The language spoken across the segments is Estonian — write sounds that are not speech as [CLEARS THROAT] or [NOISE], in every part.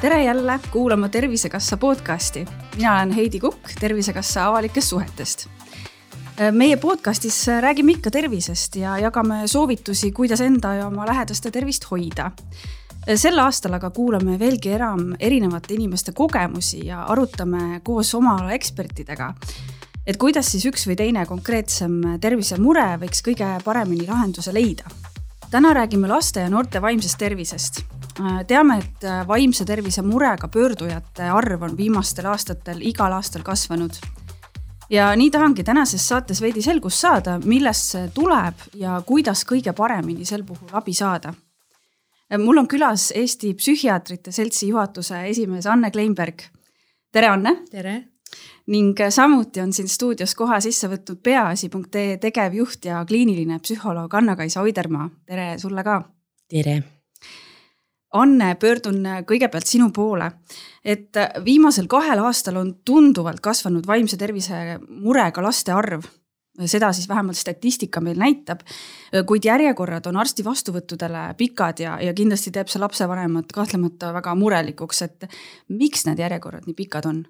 tere jälle kuulama Tervisekassa podcasti. mina olen Heidi Kukk Tervisekassa avalikest suhetest. meie podcastis räägime ikka tervisest ja jagame soovitusi, kuidas enda ja oma lähedaste tervist hoida. sel aastal aga kuulame veelgi enam erinevate inimeste kogemusi ja arutame koos oma ala ekspertidega, et kuidas siis üks või teine konkreetsem tervisemure võiks kõige paremini lahenduse leida. täna räägime laste ja noorte vaimsest tervisest Äh, teame, et äh, vaimse tervise murega pöördujate arv on viimastel aastatel igal aastal kasvanud. ja nii tahangi tänases saates veidi selgust saada, millest see tuleb ja kuidas kõige paremini sel puhul abi saada. Äh, mul on külas Eesti Psühhiaatrite Seltsi juhatuse esimees Anne Kleinberg. tere, Anne. tere ning samuti on siin stuudios koha sisse võtnud peaasi.ee tegevjuht ja kliiniline psühholoog Anna-Kaisa Oidermaa, tere sulle ka. tere Anne, pöördun kõigepealt sinu poole. et viimasel kahel aastal on tunduvalt kasvanud vaimse tervise murega laste arv. seda siis vähemalt statistika meil näitab. kuid järjekorrad on arsti vastuvõttudele pikad ja, ja kindlasti teeb see lapsevanemad kahtlemata väga murelikuks, et miks need järjekorrad nii pikad on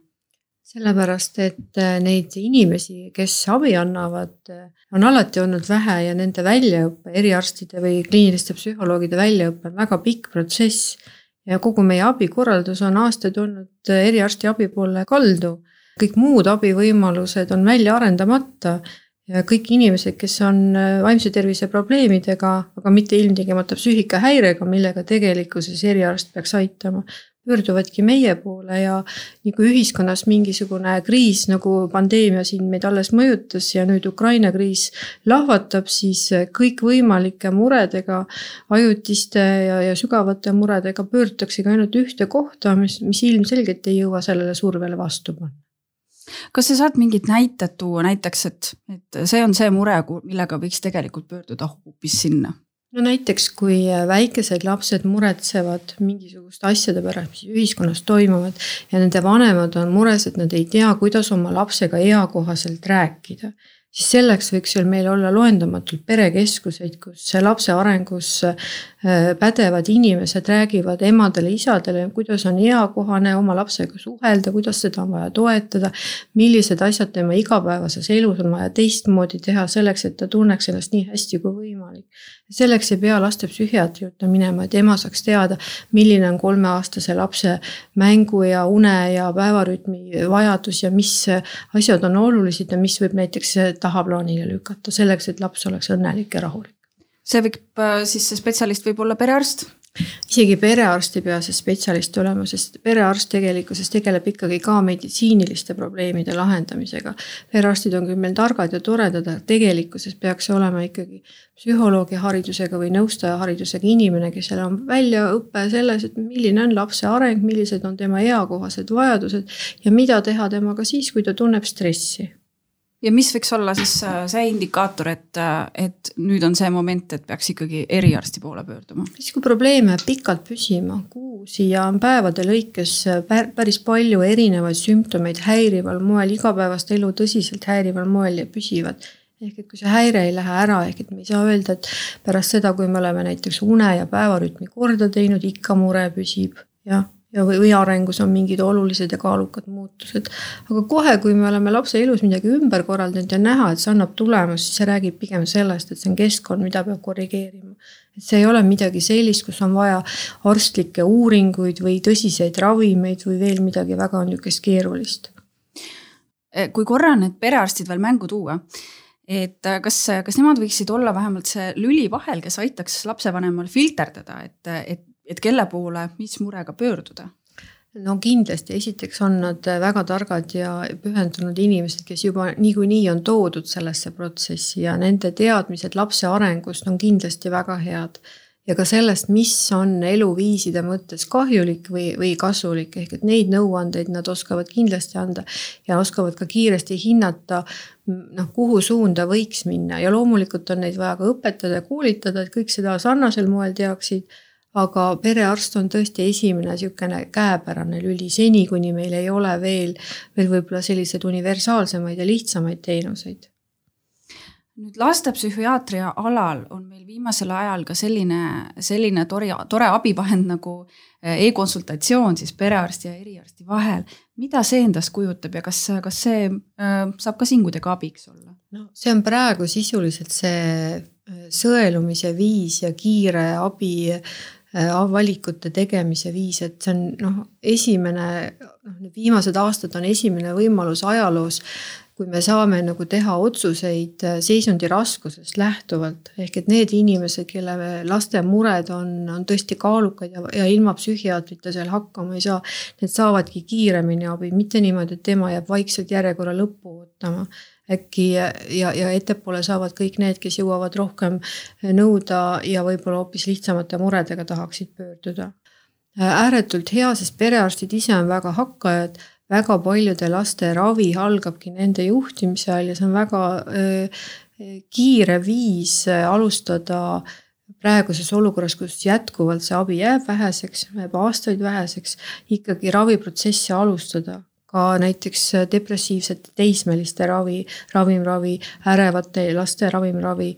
sellepärast, et äh, neid inimesi, kes abi annavad, äh, on alati olnud vähe ja nende väljaõpe, eriarstide või kliiniliste psühholoogide väljaõpe on väga pikk protsess. ja kogu meie abikorraldus on aastaid olnud äh, eriarsti abi poole kaldu. kõik muud abivõimalused on välja arendamata ja kõik inimesed, kes on vaimse tervise probleemidega, aga mitte ilmtingimata psüühikahäirega, millega tegelikkuses eriarst peaks aitama, pöörduvadki meie poole ja nii kui ühiskonnas mingisugune kriis nagu pandeemia siin meid alles mõjutas ja nüüd Ukraina kriis lahvatab, siis kõikvõimalike muredega, ajutiste ja, ja sügavate muredega pöördutaksegi ainult ühte kohta, mis, mis ilmselgelt ei jõua sellele survele vastu panna kas sa saad mingid näited tuua näiteks, et, et see on see mure, millega võiks tegelikult pöörduda hoopis sinna? No näiteks, kui väikesed lapsed muretsevad mingisuguste asjade pärast, mis ühiskonnas toimuvad ja nende vanemad on mures, et nad ei tea, kuidas oma lapsega eakohaselt rääkida siis selleks võiks ju meil olla loendamatult perekeskuseid, kus lapse arengus äh, pädevad inimesed räägivad emadele-isadele, kuidas on eakohane oma lapsega suhelda, kuidas seda on vaja toetada. millised asjad tema igapäevases elus on vaja teistmoodi teha selleks, et ta tunneks ennast nii hästi kui võimalik selleks ei pea lastepsühhiaatri juurde minema, et ema saaks teada, milline on kolmeaastase lapse mängu ja une ja päevarütmi vajadus ja mis asjad on olulised ja mis võib näiteks tahaplaanile lükata, selleks et laps oleks õnnelik ja rahulik. see võib äh, siis, see spetsialist võib olla perearst isegi perearst ei pea see spetsialist olema, sest perearst tegelikkuses tegeleb ikkagi ka meditsiiniliste probleemide lahendamisega. perearstid on küll meil targad ja toredad, aga tegelikkuses peaks see olema ikkagi psühholoogi haridusega või nõustaja haridusega inimene, kellel on väljaõpe selles, et milline on lapse areng, millised on tema eakohased vajadused ja mida teha temaga siis, kui ta tunneb stressi ja mis võiks olla siis äh, see indikaator, et, äh, et nüüd on see moment, et peaks ikkagi eriarsti poole pöörduma? siis, kui probleem jääb pikalt püsima, kuusi ja on päevade lõikes äh, päris palju erinevaid sümptomeid häirival moel, igapäevast elu tõsiselt häirival moel ja püsivad ehk et kui see häire ei lähe ära, ehk et me ei saa öelda, et pärast seda, kui me oleme näiteks une ja päevarütmi korda teinud, ikka mure püsib, jah ja või, või arengus on mingid olulised ja kaalukad muutused. aga kohe, kui me oleme lapse elus midagi ümber korraldanud ja näha, et see annab tulemust, siis see räägib pigem sellest, et see on keskkond, mida peab korrigeerima. et see ei ole midagi sellist, kus on vaja arstlikke uuringuid või tõsiseid ravimeid või veel midagi väga niisugust keerulist. Eh, kui korra need perearstid veel mängu tuua et eh, kas, kas nemad võiksid olla vähemalt see lüli vahel, kes aitaks lapsevanemal filterdada, et, et et kelle poole, mis murega pöörduda? no kindlasti, esiteks on nad väga targad ja pühendunud inimesed, kes juba niikuinii on toodud sellesse protsessi ja nende teadmised lapse arengust on kindlasti väga head. ja ka sellest, mis on eluviiside mõttes kahjulik või, või kasulik, ehk et neid nõuandeid nad oskavad kindlasti anda ja oskavad ka kiiresti hinnata noh, kuhu suunda võiks minna ja loomulikult on neid vaja ka õpetada ja koolitada, et kõik seda sarnasel moel teaksid aga perearst on tõesti esimene niisugune käepärane lüli seni, kuni meil ei ole veel, veel võib-olla selliseid universaalsemaid ja lihtsamaid teenuseid nüüd lastepsühhiaatria alal on meil viimasel ajal ka selline, selline tore, tore abivahend nagu eh, e-konsultatsioon siis perearsti ja eriarsti vahel. mida see endast kujutab ja kas, kas see äh, saab ka siin kuidagi abiks olla? no see on praegu sisuliselt see eh, sõelumise viis ja kiire abi valikute tegemise viis, et see on noh, esimene, noh need viimased aastad on esimene võimalus ajaloos kui me saame nagu teha otsuseid äh, seisundi raskusest lähtuvalt, ehk et need inimesed, kelle laste mured on, on tõesti kaalukad ja, ja ilma psühhiaatrita seal hakkama ei saa, need saavadki kiiremini abi, mitte niimoodi, et tema jääb vaikselt järjekorra lõppu ootama äkki ja, ja ettepoole saavad kõik need, kes jõuavad rohkem nõuda ja võib-olla hoopis lihtsamate muredega tahaksid pöörduda. ääretult hea, sest perearstid ise on väga hakkajad väga paljude laste ravi algabki nende juhtimise all ja see on väga äh, kiire viis alustada praeguses olukorras, kus jätkuvalt see abi jääb väheseks, jääb aastaid väheseks, ikkagi raviprotsessi alustada ka näiteks depressiivsete teismeliste ravi, ravimravi, ärevate laste ravimravi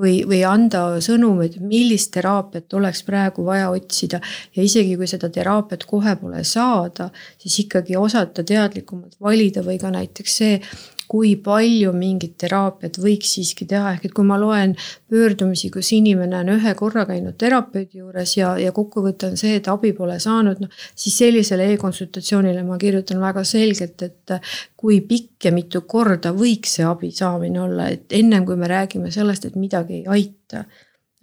või, või anda sõnum, et millist teraapiat oleks praegu vaja otsida. Ja isegi kui seda teraapiat kohe pole saada, siis ikkagi osata teadlikumalt valida või ka näiteks see, kui palju mingit teraapiat võiks siiski teha, ehk et kui ma loen pöördumisi, kus inimene on ühe korra käinud terapeudi juures ja, ja kokkuvõte on see, et abi pole saanud, noh siis sellisele e-konsultatsioonile ma kirjutan väga selgelt, et kui pikk ja mitu korda võiks see abi saamine olla, et ennem kui me räägime sellest, et midagi ei aita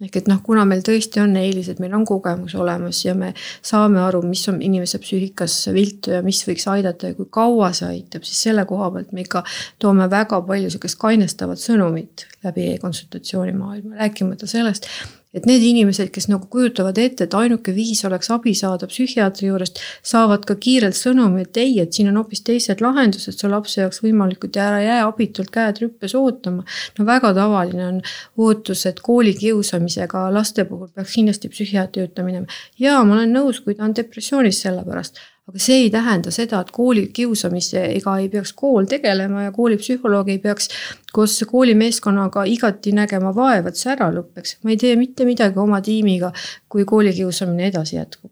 ehk et noh, kuna meil tõesti on eelised, meil on kogemus olemas ja me saame aru, mis on inimese psüühikas viltu ja mis võiks aidata ja kui kaua see aitab, siis selle koha pealt me ikka toome väga palju sihukest kainestavat sõnumit läbi e-konsultatsiooni maailma, rääkimata sellest, et need inimesed, kes nagu kujutavad ette, et ainuke viis oleks abi saada psühhiaatri juurest, saavad ka kiirelt sõnumi, et ei, et siin on hoopis teised lahendused su lapse jaoks võimalikud ja ära jää abitult käed rüppes ootama. no väga tavaline on ootus, et koolikiusamisega laste puhul peaks kindlasti psühhiaatri juurde minema. ja ma olen nõus, kui ta on depressioonis selle pärast aga see ei tähenda seda, et koolikiusamisega ei peaks kool tegelema ja koolipsühholoog ei peaks koos koolimeeskonnaga igati nägema vaeva, et see ära lõpeks. ma ei tee mitte midagi oma tiimiga, kui koolikiusamine edasi jätkub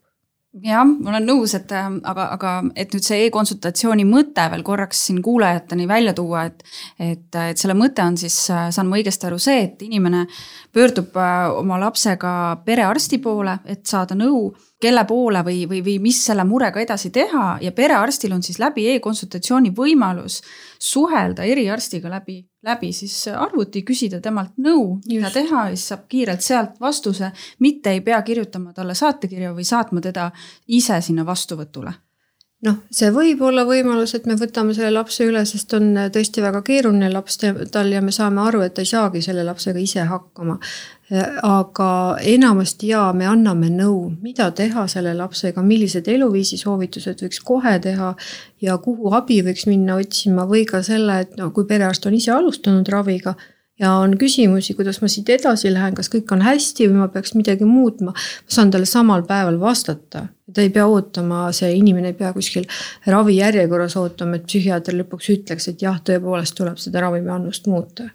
jah, ma olen nõus, et aga, aga et nüüd see e-konsultatsiooni mõte veel korraks siin kuulajateni välja tuua, et. et, et selle mõte on siis, saan ma õigesti aru, see, et inimene pöördub oma lapsega perearsti poole, et saada nõu kelle poole või, või, või mis selle murega edasi teha ja perearstil on siis läbi e-konsultatsiooni võimalus suhelda eriarstiga läbi, läbi siis arvuti, küsida temalt nõu, mida teha ja siis saab kiirelt sealt vastuse, mitte ei pea kirjutama talle saatekirja või saatma teda ise sinna vastuvõtule noh, see võib olla võimalus, et me võtame selle lapse üle, sest on tõesti väga keeruline laps tal ja me saame aru, et ta ei saagi selle lapsega ise hakkama. Aga enamasti jaa, me anname nõu, mida teha selle lapsega, millised eluviisi soovitused võiks kohe teha ja kuhu abi võiks minna otsima või ka selle, et no kui perearst on ise alustanud raviga ja on küsimusi, kuidas ma siit edasi lähen, kas kõik on hästi või ma peaks midagi muutma. ma saan talle samal päeval vastata, ta ei pea ootama, see inimene ei pea kuskil ravijärjekorras ootama, et psühhiaater lõpuks ütleks, et jah, tõepoolest tuleb seda ravimiannust muuta.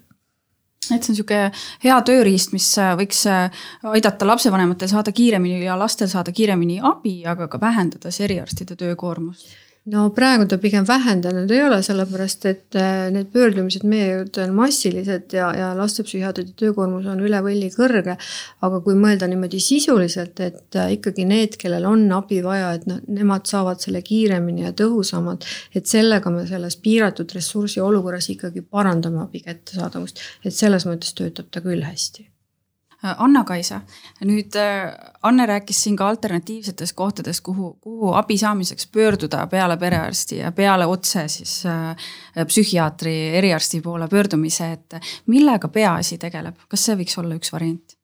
Et see on niisugune hea tööriist, mis äh, võiks äh, aidata lapsevanematel saada kiiremini ja lastel saada kiiremini abi, aga ka vähendades eriarstide töökoormust no praegu ta pigem vähendanud ei ole, sellepärast et äh, need pöördumised meie juurde on massilised ja, ja lastepsühhiaatrite töökoormus on üle võlli kõrge. aga kui mõelda niimoodi sisuliselt, et äh, ikkagi need, kellel on abi vaja, et noh, nemad saavad selle kiiremini ja tõhusamalt. et sellega me selles piiratud ressursi olukorras ikkagi parandame abi kättesaadavust, et selles mõttes töötab ta küll hästi Anna-Kaisa, nüüd äh, Anne rääkis siin ka alternatiivsetest kohtadest, kuhu, kuhu abi saamiseks pöörduda peale perearsti ja peale otse siis äh, psühhiaatri, eriarsti poole pöördumise, et millega peaasi tegeleb, kas see võiks olla üks variant?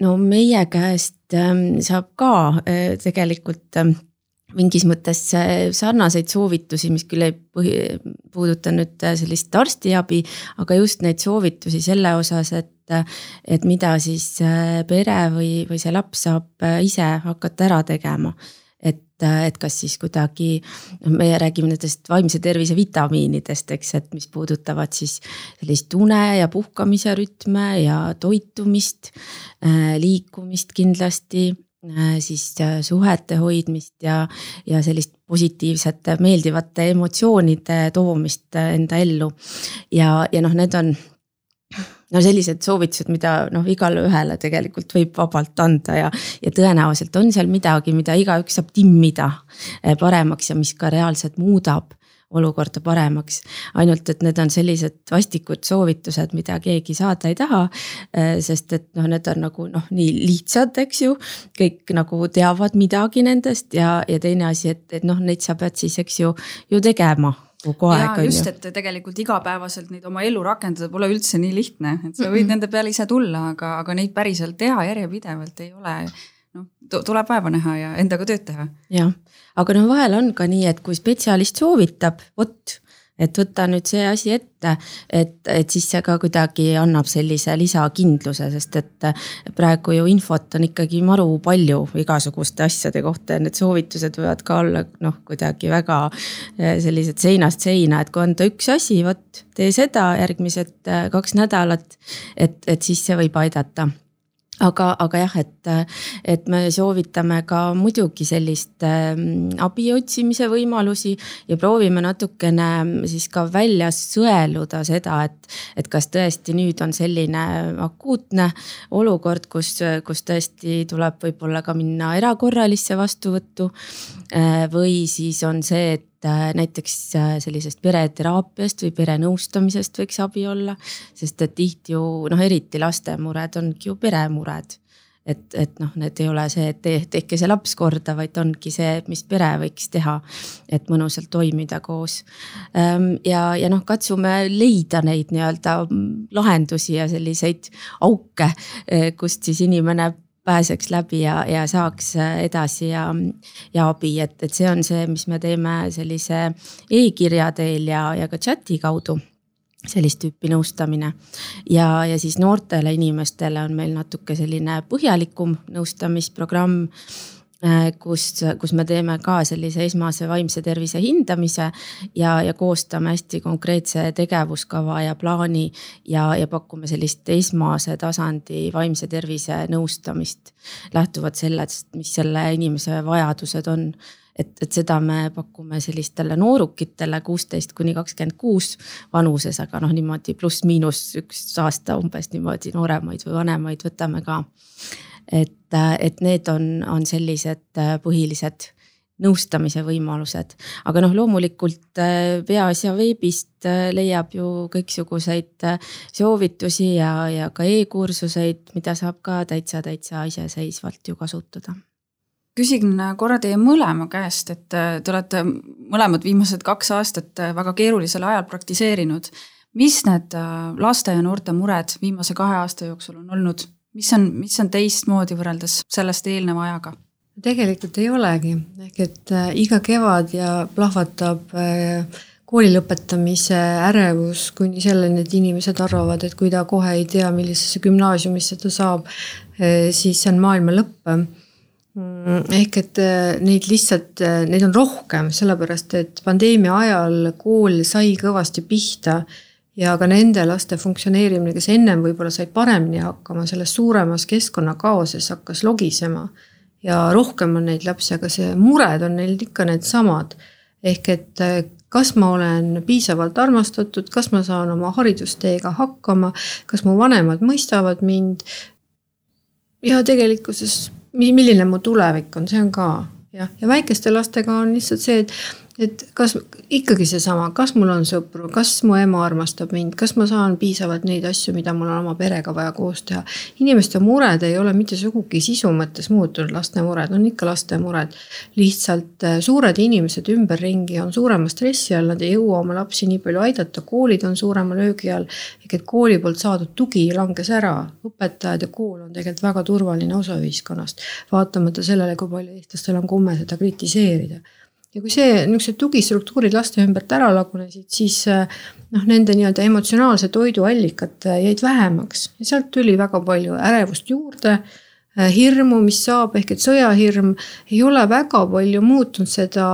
no meie käest ähm, saab ka äh, tegelikult ähm, mingis mõttes sarnaseid soovitusi, mis küll ei põhi, puuduta nüüd sellist arstiabi, aga just neid soovitusi selle osas, et et mida siis pere või, või see laps saab ise hakata ära tegema. Et, et kas siis kuidagi, noh, meie räägime nendest vaimse tervise vitamiinidest, eks, et mis puudutavad siis sellist une ja puhkamise rütme ja toitumist, liikumist kindlasti. Äh, siis äh, suhete hoidmist ja, ja sellist positiivsete, meeldivate emotsioonide toomist äh, enda ellu. ja, ja noh, need on no sellised soovitused, mida noh, igale ühele tegelikult võib vabalt anda ja, ja tõenäoliselt on seal midagi, mida igaüks saab timmida paremaks ja mis ka reaalselt muudab olukorda paremaks. ainult, et need on sellised vastikud soovitused, mida keegi saada ei taha. Äh, sest et noh, need on nagu noh, nii lihtsad, eks ju, kõik nagu teavad midagi nendest ja, ja teine asi, et, et noh, neid sa pead siis, eks ju, ju tegema kogu aeg. just, et tegelikult igapäevaselt neid oma ellu rakendada pole üldse nii lihtne, et sa võid mm -hmm. nende peale ise tulla, aga, aga neid päriselt teha järjepidevalt ei ole noh, tuleb vaeva näha ja endaga tööd teha. jah, aga no vahel on ka nii, et kui spetsialist soovitab, vot et võta nüüd see asi ette, et, et siis see ka kuidagi annab sellise lisakindluse, sest et praegu ju infot on ikkagi maru palju igasuguste asjade kohta ja need soovitused võivad ka olla noh, kuidagi väga eh, sellised seinast seina, et kui anda üks asi, vot tee seda järgmised eh, kaks nädalat, et, et siis see võib aidata aga, aga jah, et, et me soovitame ka muidugi sellist ähm, abi otsimise võimalusi ja proovime natukene siis ka välja sõeluda seda, et, et kas tõesti nüüd on selline akuutne olukord, kus, kus tõesti tuleb võib-olla ka minna erakorralisse vastuvõttu. Äh, või siis on see, et äh, näiteks äh, sellisest pereteraapiast või perenõustamisest võiks abi olla. sest et tihti ju noh, eriti laste mured ongi ju peremured. et, et noh, need ei ole see, et te, tehke see laps korda, vaid ongi see, mis pere võiks teha, et mõnusalt toimida koos. Ähm, ja, ja noh, katsume leida neid nii-öelda lahendusi ja selliseid auke, kust siis inimene pääseks läbi ja, ja saaks äh, edasi ja, ja abi, et, et see on see, mis me teeme sellise e-kirja teel ja, ja ka chati kaudu sellist tüüpi nõustamine. ja, ja siis noortele inimestele on meil natuke selline põhjalikum nõustamisprogramm kus, kus me teeme ka sellise esmase vaimse tervise hindamise ja, ja koostame hästi konkreetse tegevuskava ja plaani ja, ja pakume sellist esmase tasandi vaimse tervise nõustamist. lähtuvalt sellest, mis selle inimese vajadused on et, et seda me pakume sellistele noorukitele kuusteist kuni kakskümmend kuus vanuses, aga noh, niimoodi pluss-miinus üks aasta umbes niimoodi nooremaid või vanemaid võtame ka et, et need on, on sellised äh, põhilised nõustamise võimalused, aga noh, loomulikult äh, Peaasja veebist äh, leiab ju kõiksuguseid soovitusi ja, ja ka e-kursuseid, mida saab ka täitsa, täitsa iseseisvalt ju kasutada küsin korra teie mõlema käest, et te olete mõlemad viimased kaks aastat väga keerulisel ajal praktiseerinud. mis need laste ja noorte mured viimase kahe aasta jooksul on olnud? Mis on, mis on teistmoodi võrreldes sellest eelneva ajaga? tegelikult ei olegi, ehk et äh, iga kevad ja plahvatab äh, kooli lõpetamise ärevus kuni selleni, et inimesed arvavad, et kui ta kohe ei tea, millisesse gümnaasiumisse ta saab, äh, siis see on maailma lõpp. Mm, ehk et neid lihtsalt, neid on rohkem, sellepärast et pandeemia ajal kool sai kõvasti pihta ja ka nende laste funktsioneerimine, kes ennem võib-olla said paremini hakkama, selles suuremas keskkonnakaoses hakkas logisema. ja rohkem on neid lapsi, aga see mured on neil ikka needsamad. ehk et eh, kas ma olen piisavalt armastatud, kas ma saan oma haridusteega hakkama, kas mu vanemad mõistavad mind. ja tegelikkuses, milline mu tulevik on, see on ka jah, ja väikeste lastega on lihtsalt see, et et kas ikkagi seesama, kas mul on sõpru, kas mu ema armastab mind, kas ma saan piisavalt neid asju, mida mul on oma perega vaja koos teha. inimeste mured ei ole mitte sugugi sisu mõttes muutunud, laste mured on ikka laste mured. lihtsalt äh, suured inimesed ümberringi on suurema stressi all, nad ei jõua oma lapsi nii palju aidata, koolid on suurema löögi all. ehk et kooli poolt saadud tugi langes ära, õpetajad ja kool on tegelikult väga turvaline osa ühiskonnast. vaatamata sellele, kui palju eestlastel on komme seda kritiseerida ja kui see, niisugused tugistruktuurid laste ümbert ära lagunesid, siis äh, noh, nende nii-öelda emotsionaalse toidu allikad äh, jäid vähemaks. Ja sealt tuli väga palju ärevust juurde äh, hirmu, mis saab, ehk et sõjahirm. Ei ole väga palju muutnud seda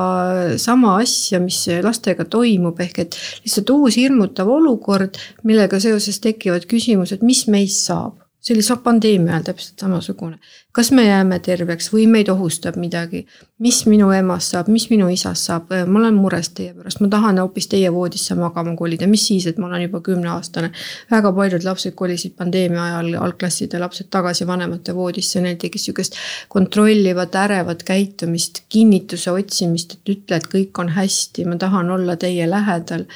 sama asja, mis lastega toimub, ehk et lihtsalt uus hirmutav olukord, millega seoses tekivad küsimused, mis meist saab see oli pandeemia ajal täpselt samasugune. kas me jääme terveks või meid ohustab midagi? mis minu emast saab, mis minu isast saab, ma olen mures teie pärast, ma tahan hoopis teie voodisse magama kolida, mis siis, et ma olen juba kümneaastane. väga paljud lapsed kolisid pandeemia ajal, algklasside lapsed tagasi vanemate voodisse, neil tekkis sihukest kontrollivat, ärevat käitumist, kinnituse otsimist, et ütle, et kõik on hästi, ma tahan olla teie lähedal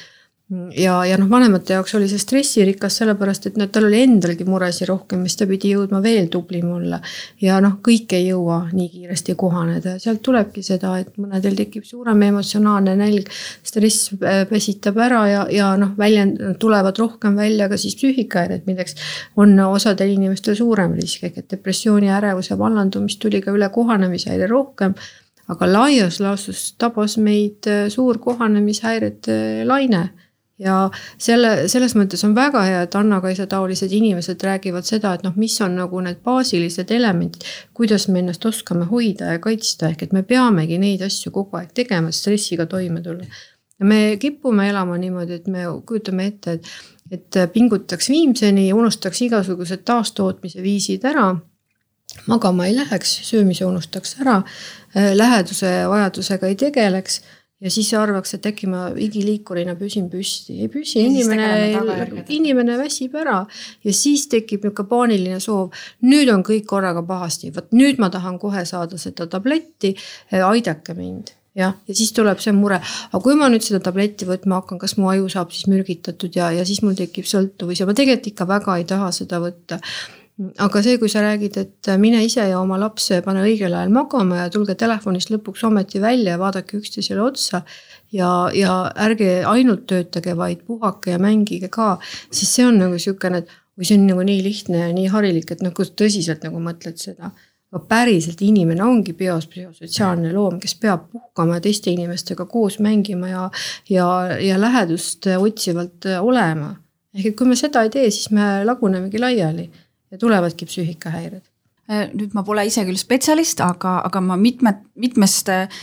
ja, ja noh, vanemate jaoks oli see stressirikas, sellepärast et noh, tal oli endalgi muresid rohkem, siis ta pidi jõudma veel tublim olla. ja noh, kõik ei jõua nii kiiresti kohaneda ja sealt tulebki seda, et mõnedel tekib suurem emotsionaalne nälg. stress pesitab ära ja, ja noh, väljend-, tulevad rohkem välja ka siis psüühikahäired, milleks on osadel inimestel suurem risk, ehk et depressiooni, ärevuse vallandumist tuli ka üle kohanemishäire rohkem aga laias laastus tabas meid suur kohanemishäirete laine ja selle, selles mõttes on väga hea, et Anna-Kaisa taolised inimesed räägivad seda, et noh, mis on nagu need baasilised elemendid, kuidas me ennast oskame hoida ja kaitsta, ehk et me peamegi neid asju kogu aeg tegema, stressiga toime tulla. ja me kipume elama niimoodi, et me kujutame ette, et, et pingutaks viimseni ja unustaks igasugused taastootmise viisid ära magama ei läheks, söömise unustaks ära, läheduse vajadusega ei tegeleks ja siis arvaks, et äkki ma igiliikurina püsin püsti, ei püsi, inimene, inimene väsib ära. Ja siis tekib niisugune paaniline soov. nüüd on kõik korraga pahasti, vot nüüd ma tahan kohe saada seda tabletti, eh, aidake mind. Jah, ja siis tuleb see mure, aga kui ma nüüd seda tabletti võtma hakkan, kas mu aju saab siis mürgitatud ja, ja siis mul tekib sõltuvus. Ja ma tegelikult ikka väga ei taha seda võtta aga see, kui sa räägid, et mine ise ja oma laps pane õigel ajal magama ja tulge telefonist lõpuks ometi välja ja vaadake üksteisele otsa. ja, ja ärge ainult töötage, vaid puhake ja mängige ka, siis see on nagu sihukene, et või see on nagu nii lihtne ja nii harilik, et noh, kui sa tõsiselt nagu mõtled seda aga päriselt inimene ongi bios psühhosotsiaalne loom, kes peab puhkama ja teiste inimestega koos mängima ja, ja, ja lähedust otsivalt olema. ehk et kui me seda ei tee, siis me lagunemegi laiali ja tulevadki psüühikahäired. Äh, nüüd ma pole ise küll spetsialist, aga, aga ma mitme, mitmest äh,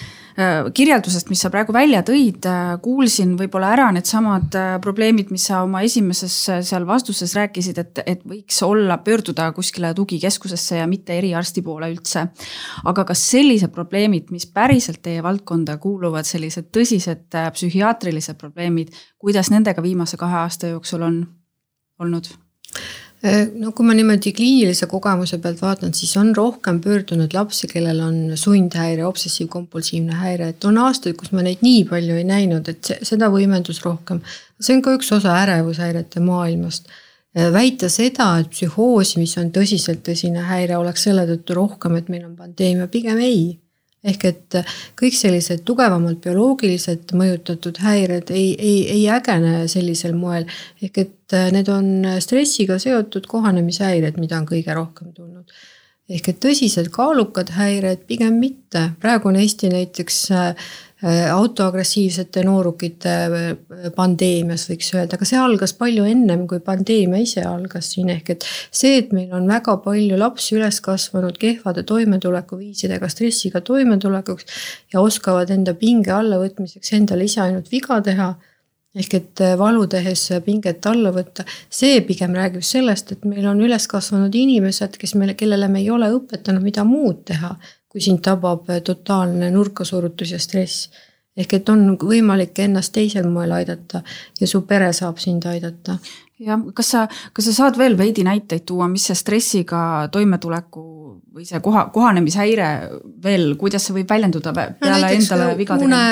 kirjeldusest, mis sa praegu välja tõid, äh, kuulsin võib-olla ära needsamad probleemid, mis sa oma esimeses seal vastuses rääkisid, et, et võiks olla, pöörduda kuskile tugikeskusesse ja mitte eriarsti poole üldse. aga kas sellised probleemid, mis päriselt teie valdkonda kuuluvad, sellised tõsised psühhiaatrilised probleemid, kuidas nendega viimase kahe aasta jooksul on olnud? Äh, no kui ma niimoodi kliinilise kogemuse pealt vaatan, siis on rohkem pöördunud lapsi, kellel on sundhäire, obsessiivkompulsiivne häire, et on aastaid, kus ma neid nii palju ei näinud, et see, seda võimendus rohkem. see on ka üks osa ärevushäirete maailmast. Äh, väita seda, et psühhoosi, mis on tõsiselt tõsine häire, oleks selle tõttu rohkem, et meil on pandeemia, pigem ei ehk et kõik sellised tugevamalt bioloogiliselt mõjutatud häired ei, ei, ei ägene sellisel moel. ehk et äh, need on stressiga seotud kohanemishäired, mida on kõige rohkem tulnud. ehk et tõsised kaalukad häired pigem mitte, praegu on Eesti näiteks äh, autoagressiivsete noorukite äh, pandeemias võiks öelda, aga see algas palju ennem, kui pandeemia ise algas siin, ehk et see, et meil on väga palju lapsi üles kasvanud kehvade toimetulekuviisidega, stressiga toimetulekuks ja oskavad enda pinge allavõtmiseks endale ise ainult viga teha ehk et äh, valu tehes pinget alla võtta, see pigem räägib sellest, et meil on üles kasvanud inimesed, kes meile, kellele me ei ole õpetanud, mida muud teha kui sind tabab totaalne nurkasurutus ja stress. ehk et on võimalik ennast teisel moel aidata ja su pere saab sind aidata. jah, kas sa, kas sa saad veel veidi näiteid tuua, mis see stressiga toimetuleku või see koha, kohanemishäire veel, kuidas see võib väljenduda peale no, endale viga tegemine?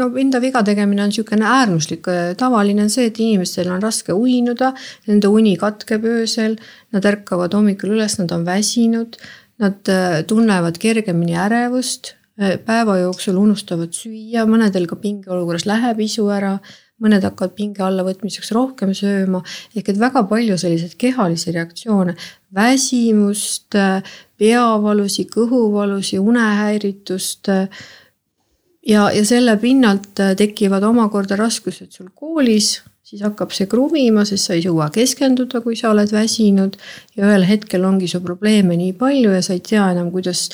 no enda viga tegemine on niisugune äärmuslik, tavaline on see, et inimestel on raske uinuda, nende uni katkeb öösel, nad ärkavad hommikul üles, nad on väsinud, nad äh, tunnevad kergemini ärevust, äh, päeva jooksul unustavad süüa, mõnedel ka pingeolukorras läheb isu ära mõned hakkavad pinge alla võtmiseks rohkem sööma, ehk et väga palju selliseid kehalisi reaktsioone, väsimust, peavalusi, kõhuvalusi, unehäiritust. ja, ja selle pinnalt tekivad omakorda raskused sul koolis, siis hakkab see kruvima, sest sa ei jõua keskenduda, kui sa oled väsinud. ja ühel hetkel ongi su probleeme nii palju ja sa ei tea enam, kuidas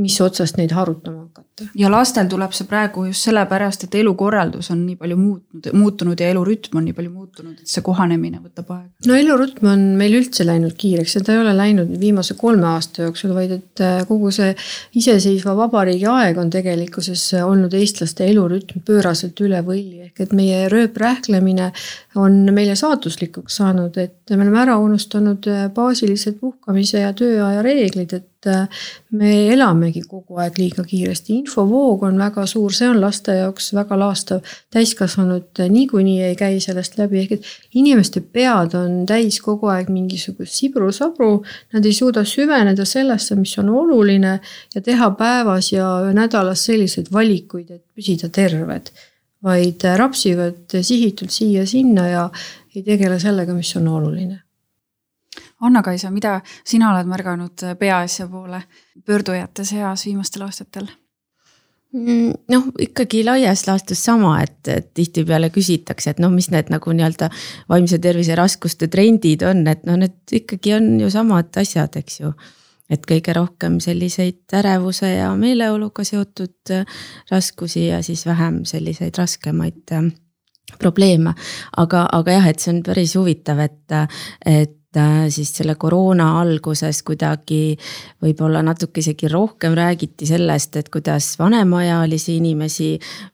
mis otsast neid harutama hakata. ja lastel tuleb see praegu just sellepärast, et elukorraldus on nii palju muutnud, muutunud ja elurütm on nii palju muutunud, et see kohanemine võtab aega. no elurütm on meil üldse läinud kiireks ja ta ei ole läinud viimase kolme aasta jooksul, vaid et äh, kogu see iseseisva vabariigi aeg on tegelikkuses olnud eestlaste elurütm pööraselt üle võlli, ehk et meie rööprähklemine on meile saatuslikuks saanud, et me oleme ära unustanud äh, baasilised puhkamise ja tööaja reeglid, et Äh, me elamegi kogu aeg liiga kiiresti, infovoog on väga suur, see on laste jaoks väga laastav. täiskasvanud niikuinii ei käi sellest läbi, ehk et inimeste pead on täis kogu aeg mingisugust sibru-sabru. Nad ei suuda süveneda sellesse, mis on oluline ja teha päevas ja nädalas selliseid valikuid, et püsida terved. Vaid rapsivad sihitult siia-sinna ja ei tegele sellega, mis on oluline Anna-Kaisa, mida sina oled märganud peaasja poole pöördujate seas viimastel aastatel? Mm, noh, ikkagi laias laastus sama, et, et tihtipeale küsitakse, et noh, mis need nagu nii-öelda vaimse tervise raskuste trendid on, et noh, need ikkagi on ju samad asjad, eks ju. Et kõige rohkem selliseid ärevuse ja meeleoluga seotud raskusi ja siis vähem selliseid raskemaid probleeme. aga, aga jah, et see on päris huvitav, et, et Äh, siis selle koroona alguses kuidagi võib-olla natuke isegi rohkem räägiti sellest, et kuidas vanemaealisi inimesi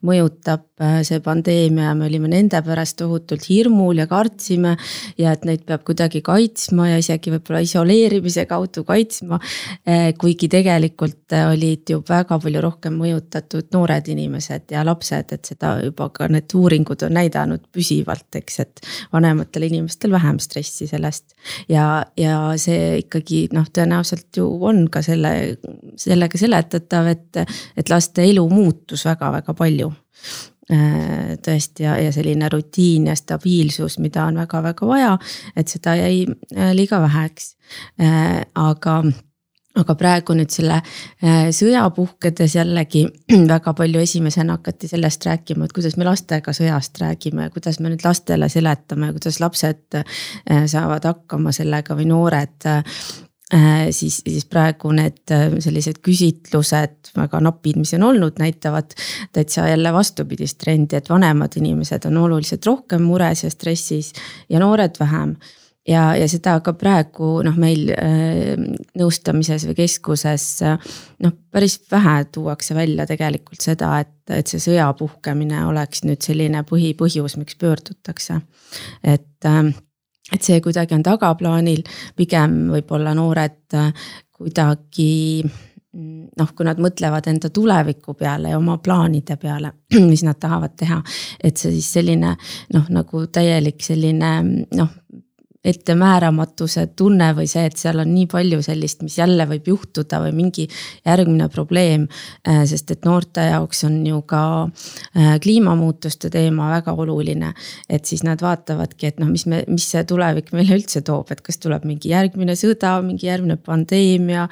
mõjutab äh, see pandeemia me olime nende pärast tohutult hirmul ja kartsime. ja et neid peab kuidagi kaitsma ja isegi võib-olla isoleerimise kaudu kaitsma. Äh, kuigi tegelikult olid ju väga palju rohkem mõjutatud noored inimesed ja lapsed, et seda juba ka need uuringud on näidanud püsivalt, eks, et vanematel inimestel vähem stressi sellest ja, ja see ikkagi noh, tõenäoliselt ju on ka selle, sellega seletatav, et, et laste elu muutus väga-väga palju äh, tõesti ja, ja selline rutiin ja stabiilsus, mida on väga-väga vaja, et seda jäi äh, liiga väheks. Äh, aga aga praegu nüüd selle äh, sõja puhkedes jällegi [CLEARS THROAT] väga palju esimesena hakati sellest rääkima, et kuidas me lastega sõjast räägime, kuidas me nüüd lastele seletame, kuidas lapsed äh, saavad hakkama sellega või noored äh, siis, siis praegu need sellised küsitlused, väga napid, mis on olnud, näitavad täitsa jälle vastupidist trendi, et vanemad inimesed on oluliselt rohkem mures ja stressis ja noored vähem ja, ja seda ka praegu noh, meil äh, nõustamises või keskuses noh, päris vähe tuuakse välja tegelikult seda, et, et see sõja puhkemine oleks nüüd selline põhipõhjus, miks pöördutakse. et, äh, et see kuidagi on tagaplaanil, pigem võib-olla noored äh, kuidagi noh, kui nad mõtlevad enda tuleviku peale ja oma plaanide peale, [CLEARS THROAT] mis nad tahavad teha. et see siis selline noh, nagu täielik selline noh ettemääramatuse tunne või see, et seal on nii palju sellist, mis jälle võib juhtuda või mingi järgmine probleem. Äh, sest et noorte jaoks on ju ka äh, kliimamuutuste teema väga oluline. et siis nad vaatavadki, et noh, mis me, mis see tulevik meile üldse toob, et kas tuleb mingi järgmine sõda, mingi järgmine pandeemia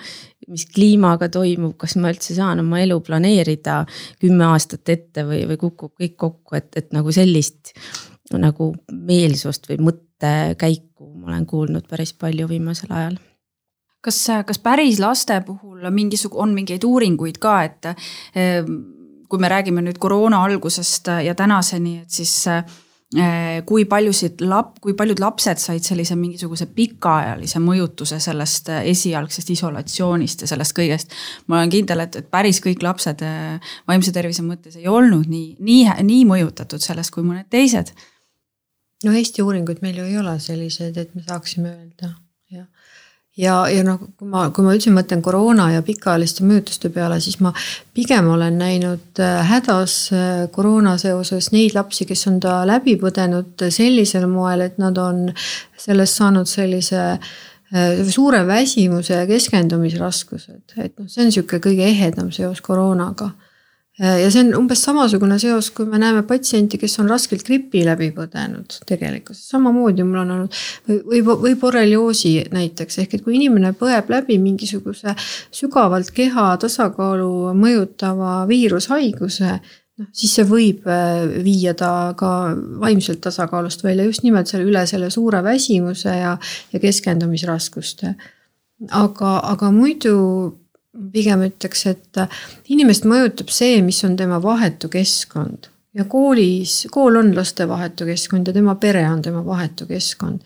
mis kliimaga toimub, kas ma üldse saan oma elu planeerida kümme aastat ette või, või kukub kõik kokku, et, et nagu sellist nagu meelsust või mõttekäiku ma olen kuulnud päris palju viimasel ajal kas, kas päris laste puhul mingisugune, on mingeid uuringuid ka, et ehm, kui me räägime nüüd koroona algusest ja tänaseni, et siis eh, kui paljusid lap-, kui paljud lapsed said sellise mingisuguse pikaajalise mõjutuse sellest esialgsest isolatsioonist ja sellest kõigest. ma olen kindel, et, et päris kõik lapsed eh, vaimse tervise mõttes ei olnud nii, nii, nii mõjutatud sellest kui mõned teised no Eesti uuringuid meil ju ei ole sellised, et me saaksime öelda, jah. ja, ja noh, kui ma, kui ma üldse mõtlen koroona ja pikaajaliste mõjutuste peale, siis ma pigem olen näinud äh, hädas äh, koroona seoses neid lapsi, kes on ta läbi põdenud sellisel moel, et nad on sellest saanud sellise äh, suure väsimuse ja keskendumisraskused, et noh, see on niisugune kõige ehedam seos koroonaga ja see on umbes samasugune seos, kui me näeme patsienti, kes on raskelt gripi läbi põdenud tegelikkuses, samamoodi mul on olnud või, või borrelioosi näiteks, ehk et kui inimene põeb läbi mingisuguse sügavalt keha tasakaalu mõjutava viirushaiguse, noh siis see võib äh, viia ta ka vaimselt tasakaalust välja just nimelt selle üle selle suure väsimuse ja, ja keskendumisraskuste. aga, aga muidu pigem ütleks, et inimest mõjutab see, mis on tema vahetu keskkond ja koolis, kool on laste vahetu keskkond ja tema pere on tema vahetu keskkond.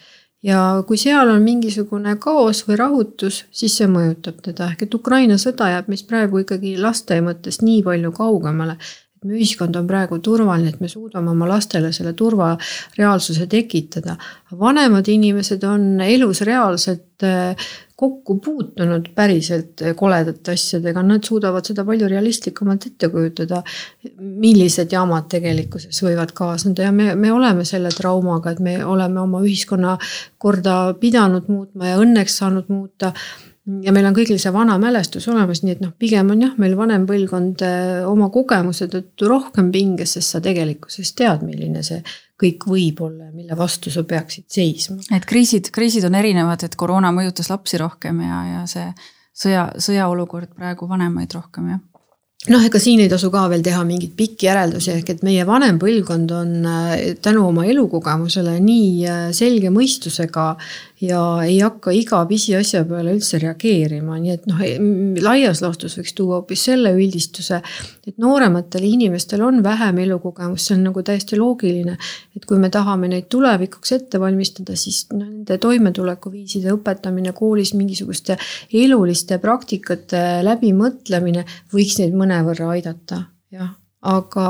ja kui seal on mingisugune kaos või rahutus, siis see mõjutab teda, ehk et Ukraina sõda jääb meist praegu ikkagi laste mõttest nii palju kaugemale meie ühiskond on praegu turvaline, et me suudame oma lastele selle turvareaalsuse tekitada. vanemad inimesed on elus reaalselt äh, kokku puutunud päriselt koledate asjadega, nad suudavad seda palju realistlikumalt ette kujutada. millised jamad tegelikkuses võivad kaasneda ja me, me oleme selle traumaga, et me oleme oma ühiskonna korda pidanud muutma ja õnneks saanud muuta ja meil on kõigil see vana mälestus olemas, nii et noh, pigem on jah, meil vanem põlvkond eh, oma kogemuse tõttu rohkem pinges, sest sa tegelikkuses tead, milline see kõik võib olla ja mille vastu sa peaksid seisma. et kriisid, kriisid on erinevad, et koroona mõjutas lapsi rohkem ja, ja see sõja, sõjaolukord praegu vanemaid rohkem, jah noh, ega siin ei tasu ka veel teha mingeid pikki järeldusi, ehk et meie vanem põlvkond on äh, tänu oma elukogemusele nii äh, selge mõistusega ja ei hakka iga pisiasja peale üldse reageerima, nii et noh, laias laastus võiks tuua hoopis selle üldistuse, et noorematel inimestel on vähem elukogemust, see on nagu täiesti loogiline. et kui me tahame neid tulevikuks ette valmistada, siis nende toimetulekuviiside õpetamine koolis, mingisuguste eluliste praktikate läbimõtlemine võiks neid mõnevõrra aidata, jah, aga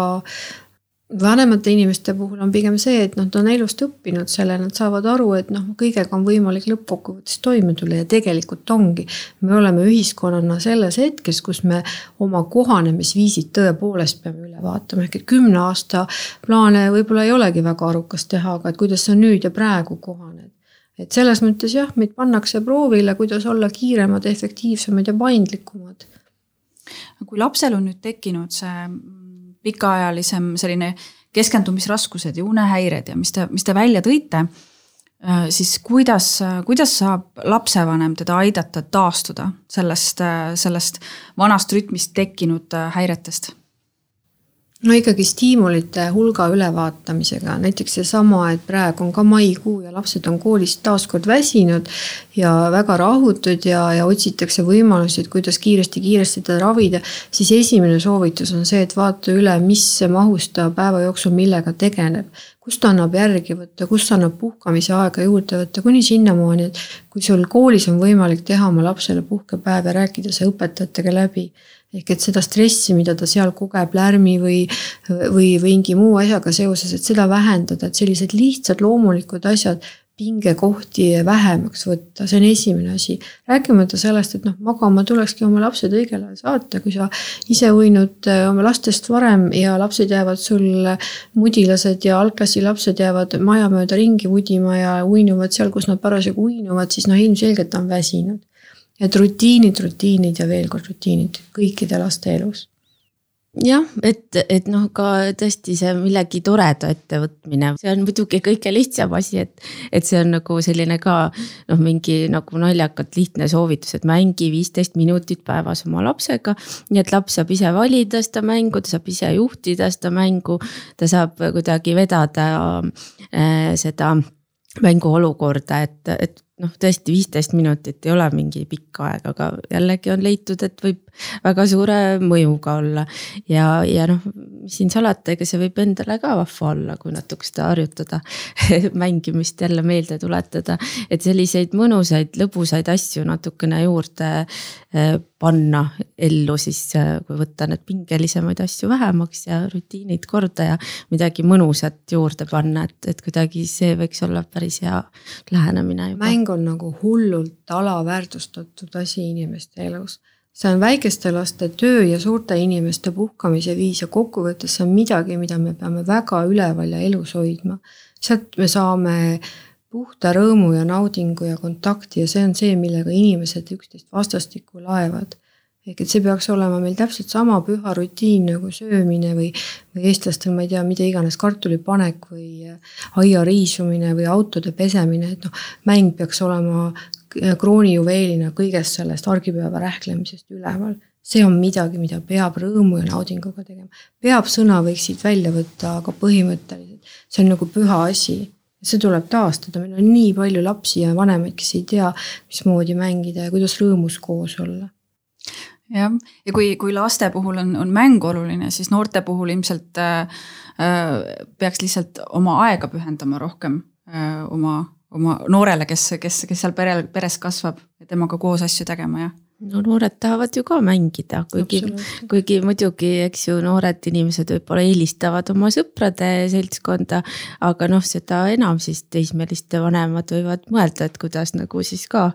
vanemate inimeste puhul on pigem see, et noh, ta on elust õppinud selle, nad saavad aru, et noh, kõigega on võimalik lõppkokkuvõttes toime tulla ja tegelikult ongi. me oleme ühiskonnana selles hetkes, kus me oma kohanemisviisid tõepoolest peame üle vaatama, ehk et kümne aasta plaane võib-olla ei olegi väga arukas teha, aga et kuidas sa nüüd ja praegu kohaned. et selles mõttes jah, meid pannakse proovile, kuidas olla kiiremad, efektiivsemad ja paindlikumad. kui lapsel on nüüd tekkinud see pikaajalisem selline keskendumisraskused ja unehäired ja mis te, mis te välja tõite, äh, siis kuidas, kuidas saab lapsevanem teda aidata taastuda sellest, sellest vanast rütmist tekkinud äh, häiretest? No ikkagi stiimulite hulga ülevaatamisega, näiteks seesama, et praegu on ka maikuu ja lapsed on koolist taaskord väsinud ja väga rahutud ja, ja otsitakse võimalusi, et kuidas kiiresti-kiiresti teda ravida. siis esimene soovitus on see, et vaata üle, mis mahus ta päeva jooksul millega tegeleb kust annab järgi võtta, kust annab puhkamise aega juurde võtta, kuni sinnamaani, et kui sul koolis on võimalik teha oma lapsele puhkepäev ja rääkida see õpetajatega läbi ehk et seda stressi, mida ta seal kogeb lärmi või, või, või mingi muu asjaga seoses, et seda vähendada, et sellised lihtsad loomulikud asjad pingekohti vähemaks võtta, see on esimene asi. rääkimata sellest, et noh, magama tulekski oma lapsed õigel ajal saata, kui sa ise uinud äh, oma lastest varem ja lapsed jäävad sul, mudilased ja algklassi lapsed jäävad maja mööda ringi mudima ja uinuvad seal, kus nad parasjagu uinuvad, siis noh, ilmselgelt on väsinud et rutiinid, rutiinid ja veel kord rutiinid kõikide laste elus jah, et, et noh, ka tõesti see millegi toreda ettevõtmine, see on muidugi kõige lihtsam asi, et. et see on nagu selline ka noh, mingi nagu naljakalt lihtne soovitus, et mängi viisteist minutit päevas oma lapsega. nii et laps saab ise valida seda mängu, ta saab ise juhtida seda mängu, ta saab kuidagi vedada äh, seda mänguolukorda, et, et noh, tõesti viisteist minutit ei ole mingi pikk aeg, aga jällegi on leitud, et võib väga suure mõjuga olla. ja, ja noh, mis siin salata, ega see võib endale ka vahva olla, kui natuke seda harjutada [LAUGHS] mängimist jälle meelde tuletada. et selliseid mõnusaid, lõbusaid asju natukene juurde eh, panna ellu siis, eh, kui võtta need pingelisemaid asju vähemaks ja rutiinid korda ja midagi mõnusat juurde panna, et, et kuidagi see võiks olla päris hea lähenemine juba mäng on nagu hullult alaväärtustatud asi inimeste elus. see on väikeste laste töö ja suurte inimeste puhkamise viis ja kokkuvõttes see on midagi, mida me peame väga üleval ja elus hoidma. sealt me saame puhta rõõmu ja naudingu ja kontakti ja see on see, millega inimesed üksteist vastastikku laevad ehk et see peaks olema meil täpselt sama püha rutiin nagu söömine või, või eestlastel, ma ei tea, mida iganes, kartulipanek või äh, aia riisumine või autode pesemine, et noh, mäng peaks olema äh, kroonijuveelina kõigest sellest argipäeva rähklemisest üleval. see on midagi, mida peab rõõmu ja naudinguga tegema. peab sõna võiks siit välja võtta, aga põhimõtteliselt see on nagu püha asi see tuleb taastada, meil on nii palju lapsi ja vanemaid, kes ei tea, mismoodi mängida ja kuidas rõõmus koos olla jah, ja kui, kui laste puhul on, on mäng oluline, siis noorte puhul ilmselt äh, äh, peaks lihtsalt oma aega pühendama rohkem äh, oma, oma noorele, kes, kes, kes seal perel, peres kasvab ja temaga koos asju tegema, jah no noored tahavad ju ka mängida, kuigi, kuigi muidugi, eks ju, noored inimesed võib-olla eelistavad oma sõprade seltskonda. aga noh, seda enam siis teismeliste vanemad võivad mõelda, et kuidas nagu siis ka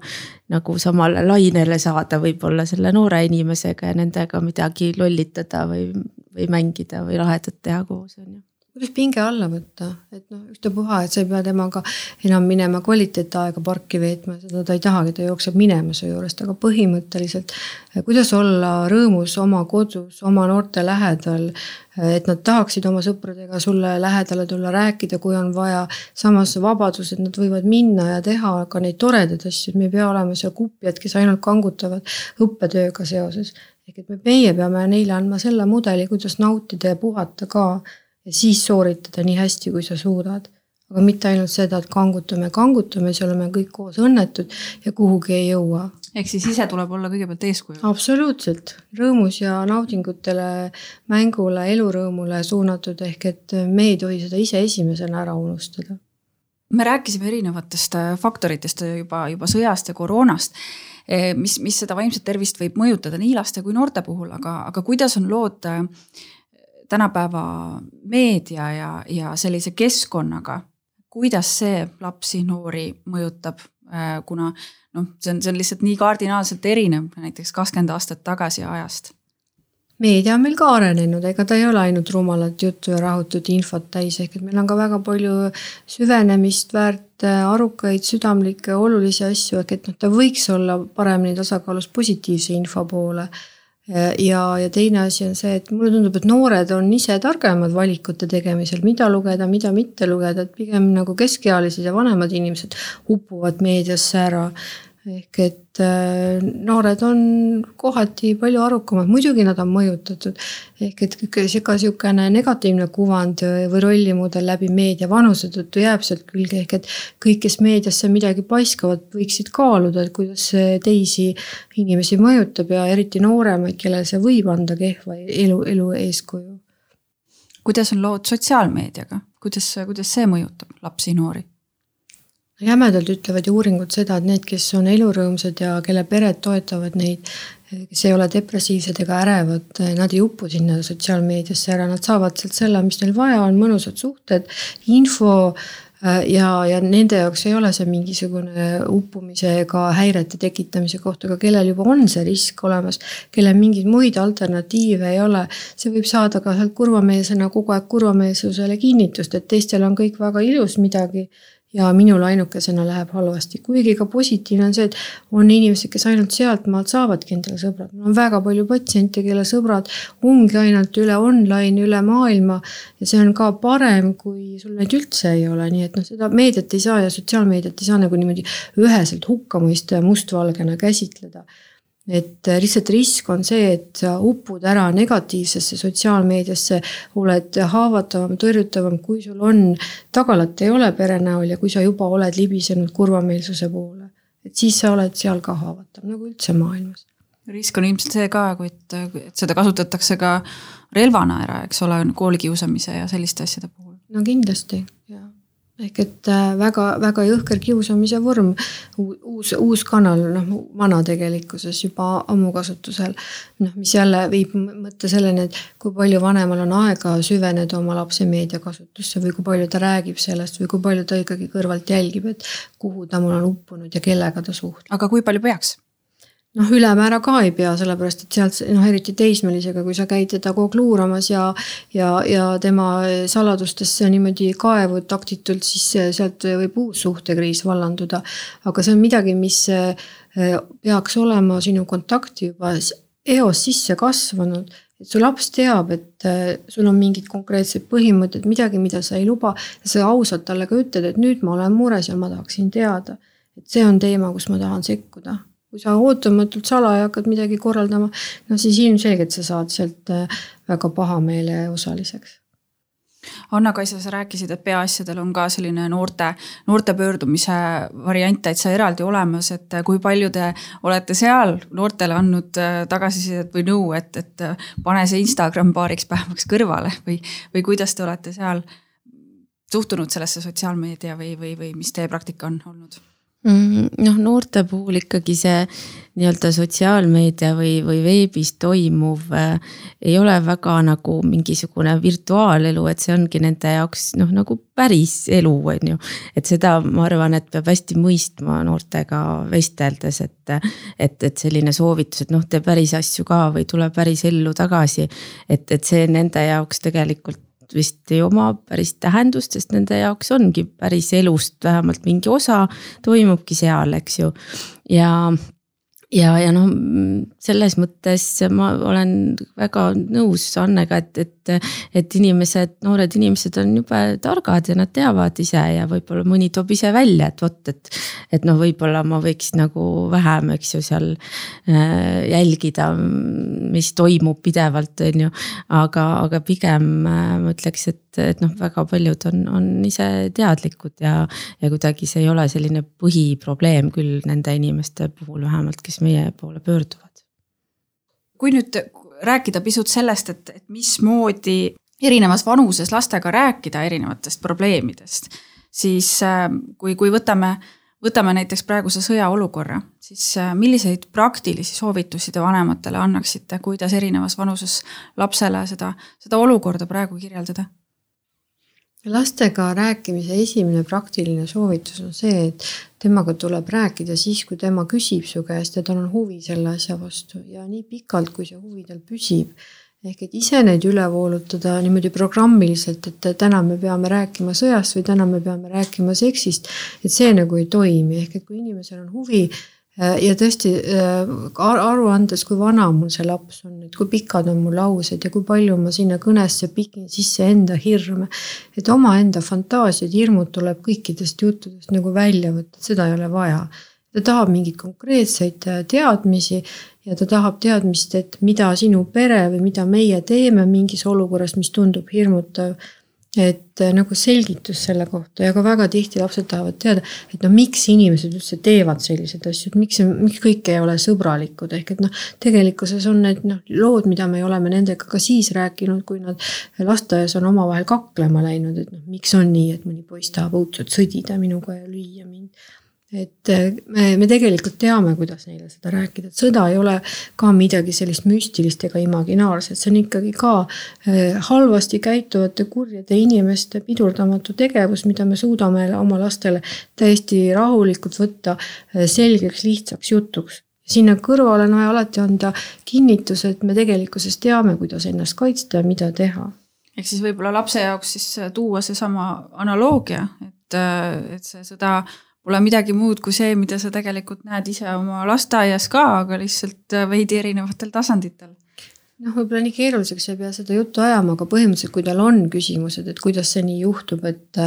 nagu samale lainele saada võib-olla selle noore inimesega ja nendega midagi lollitada või, või mängida või lahedat teha koos on ju kuidas pinge alla võtta, et noh, ükstapuha, et sa ei pea temaga enam minema kvaliteetaega parki veetma, seda ta ei tahagi, ta jookseb minema su juurest, aga põhimõtteliselt. Eh, kuidas olla rõõmus oma kodus, oma noorte lähedal, eh, et nad tahaksid oma sõpradega sulle lähedale tulla, rääkida, kui on vaja. samas vabadus, et nad võivad minna ja teha ka neid toredaid asju, et me ei pea olema seal kupjad, kes ainult kangutavad õppetööga seoses. Ehk et me, meie peame neile andma selle mudeli, kuidas nautida ja puhata ka ja siis sooritada nii hästi, kui sa suudad. aga mitte ainult seda, et kangutame, kangutame, siis oleme kõik koos õnnetud ja kuhugi ei jõua. ehk siis ise tuleb olla kõigepealt eeskuju. absoluutselt, rõõmus ja naudingutele, mängule, elurõõmule suunatud, ehk et me ei tohi seda ise esimesena ära unustada me rääkisime erinevatest äh, faktoritest juba, juba sõjast ja koroonast, eh, mis, mis seda vaimset tervist võib mõjutada nii laste kui noorte puhul, aga, aga kuidas on lood äh, tänapäeva meedia ja, ja sellise keskkonnaga, kuidas see lapsi, noori mõjutab, äh, kuna noh, see on, see on lihtsalt nii kardinaalselt erinev näiteks kakskümmend aastat tagasi ajast. Meedia on meil ka arenenud, ega ta ei ole ainult rumalat juttu ja rahutut infot täis, ehk et meil on ka väga palju süvenemist väärt äh, arukaid, südamlikke, olulisi asju, ehk et noh, ta võiks olla paremini tasakaalus positiivse info poole ja, ja teine asi on see, et mulle tundub, et noored on ise targemad valikute tegemisel, mida lugeda, mida mitte lugeda, et pigem nagu keskealised ja vanemad inimesed upuvad meediasse ära ehk et äh, noored on kohati palju arukamad, muidugi nad on mõjutatud. ehk et ka sihukene negatiivne kuvand või rollimudel läbi meedia vanuse tõttu jääb sealt külge, ehk et kõik, kes meediasse midagi paiskavad, võiksid kaaluda, et kuidas see teisi inimesi mõjutab ja eriti nooremaid, kellele see võib anda kehva elu, elu eeskuju. kuidas on lood sotsiaalmeediaga, kuidas, kuidas see mõjutab lapsi, noori? Jämedalt ütlevad ju uuringud seda, et need, kes on elurõõmsad ja kelle pered toetavad neid, kes ei ole depressiivsed ega ärevad, nad ei upu sinna sotsiaalmeediasse ära, nad saavad sealt selle, mis neil vaja on, mõnusad suhted, info äh, ja, ja nende jaoks ei ole see mingisugune uppumise ega häirete tekitamise koht, aga kellel juba on see risk olemas, kellel mingeid muid alternatiive ei ole, see võib saada ka sealt kurvameelsena kogu aeg kurvameelsusele kinnitust, et teistel on kõik väga ilus midagi ja minul ainukesena läheb halvasti, kuigi ka positiivne on see, et on inimesed, kes ainult sealtmaalt saavadki endale sõbrad, mul on väga palju patsiente, kelle sõbrad ongi ainult üle online, üle maailma. ja see on ka parem, kui sul neid üldse ei ole, nii et noh, seda meediat ei saa ja sotsiaalmeediat ei saa nagu niimoodi üheselt hukka mõista ja mustvalgena käsitleda et äh, lihtsalt risk on see, et sa upud ära negatiivsesse sotsiaalmeediasse, oled haavatavam, tõrjutavam, kui sul on, tagalat ei ole pere näol ja kui sa juba oled libisenud kurvameelsuse poole. et siis sa oled seal ka haavatav, nagu üldse maailmas. risk on ilmselt see ka, et, et seda kasutatakse ka relvana ära, eks ole, koolikiusamise ja selliste asjade puhul. no kindlasti, jah ehk et väga-väga äh, jõhker kiusamise vorm, uus, uus kanal, noh vana tegelikkuses juba ammu kasutusel. noh, mis jälle viib mõtte selleni, et kui palju vanemal on aega süveneda oma lapse meediakasutusse või kui palju ta räägib sellest või kui palju ta ikkagi kõrvalt jälgib, et kuhu ta mul on uppunud ja kellega ta suhtleb. aga kui palju peaks? Noh, ülemäära ka ei pea, sellepärast et sealt noh, eriti teismelisega, kui sa käid teda kogu aeg luuramas ja ja, ja tema saladustesse niimoodi kaevu taktitult, siis sealt võib uus suhtekriis vallanduda. aga see on midagi, mis eh, peaks olema sinu kontakti juba eos sisse kasvanud et su laps teab, et eh, sul on mingid konkreetsed põhimõtted, midagi, mida sa ei luba sa ausalt talle ka ütled, et nüüd ma olen mures ja ma tahaksin teada. et see on teema, kus ma tahan sekkuda kui sa ootamatult salaja hakkad midagi korraldama, no siis ilmselgelt sa saad sealt äh, väga pahameele osaliseks. Anna-Kaisa, sa rääkisid, et peaasjadel on ka selline noorte, noorte pöördumise variant täitsa eraldi olemas, et kui palju te olete seal noortele andnud äh, tagasisidet või nõu, et, et pane see Instagram paariks päevaks kõrvale või, või kuidas te olete seal suhtunud sellesse sotsiaalmeedia või, või, või mis teie praktika on olnud? Mm, noh, noorte puhul ikkagi see nii-öelda sotsiaalmeedia või, või veebis toimuv äh, ei ole väga nagu mingisugune virtuaalelu, et see ongi nende jaoks noh, nagu päris elu, on ju. et seda ma arvan, et peab hästi mõistma noortega vesteldes, et, et, et selline soovitus, et noh, tee päris asju ka või tule päris ellu tagasi. et, et see nende jaoks tegelikult vist ei oma päris tähendust, sest nende jaoks ongi päris elust vähemalt mingi osa toimubki seal, eks ju. ja ja, ja noh, selles mõttes ma olen väga nõus Annega, et, et, et inimesed, noored inimesed on jube targad ja nad teavad ise ja võib-olla mõni toob ise välja, et vot, et. et noh, võib-olla ma võiks nagu vähem, eks ju, seal äh, jälgida, mis toimub pidevalt, on ju. aga, aga pigem äh, ma ütleks, et, et noh, väga paljud on, on ise teadlikud ja, ja kuidagi see ei ole selline põhiprobleem küll nende inimeste puhul vähemalt, kes kes meie poole pöörduvad. kui nüüd rääkida pisut sellest, et, et mismoodi erinevas vanuses lastega rääkida erinevatest probleemidest, siis äh, kui, kui võtame, võtame näiteks praeguse sõjaolukorra, siis äh, milliseid praktilisi soovitusi te vanematele annaksite, kuidas erinevas vanuses lapsele seda, seda olukorda praegu kirjeldada? Lastega rääkimise esimene praktiline soovitus on see, et temaga tuleb rääkida siis, kui tema küsib su käest ja tal on huvi selle asja vastu ja nii pikalt, kui see huvi tal püsib. ehk et ise neid üle voolutada niimoodi programmiliselt, et täna me peame rääkima sõjast või täna me peame rääkima seksist, et see nagu ei toimi, ehk et kui inimesel on huvi ja tõesti äh, aru andes, kui vana mul see laps on, et kui pikad on mu laused ja kui palju ma sinna kõnesse pikin sisse enda hirme. et omaenda fantaasiad, hirmud tuleb kõikidest juttudest nagu välja võtta, seda ei ole vaja. ta tahab mingeid konkreetseid äh, teadmisi ja ta tahab teadmist, et mida sinu pere või mida meie teeme mingis olukorras, mis tundub hirmutav et äh, nagu selgitus selle kohta ja ka väga tihti lapsed tahavad teada, et no miks inimesed üldse teevad selliseid asju, et miks, miks kõik ei ole sõbralikud, ehk et noh. tegelikkuses on need noh, lood, mida me oleme nendega ka siis rääkinud, kui nad lasteaias on omavahel kaklema läinud, et noh, miks on nii, et mõni poiss tahab õudselt sõdida minuga ja lüüa mind et äh, me, me tegelikult teame, kuidas neile seda rääkida, et sõda ei ole ka midagi sellist müstilist ega imaginaarset, see on ikkagi ka äh, halvasti käituvate kurjade inimeste pidurdamatu tegevus, mida me suudame oma lastele täiesti rahulikult võtta äh, selgeks, lihtsaks jutuks. Sinna kõrvale on vaja alati anda kinnitus, et me tegelikkuses teame, kuidas ennast kaitsta ja mida teha. ehk siis võib-olla lapse jaoks siis tuua seesama analoogia, et, et see sõda pole midagi muud kui see, mida sa tegelikult näed ise oma lasteaias ka, aga lihtsalt äh, veidi erinevatel tasanditel noh, võib-olla nii keeruliseks ei pea seda juttu ajama, aga põhimõtteliselt, kui tal on küsimused, et kuidas see nii juhtub, et.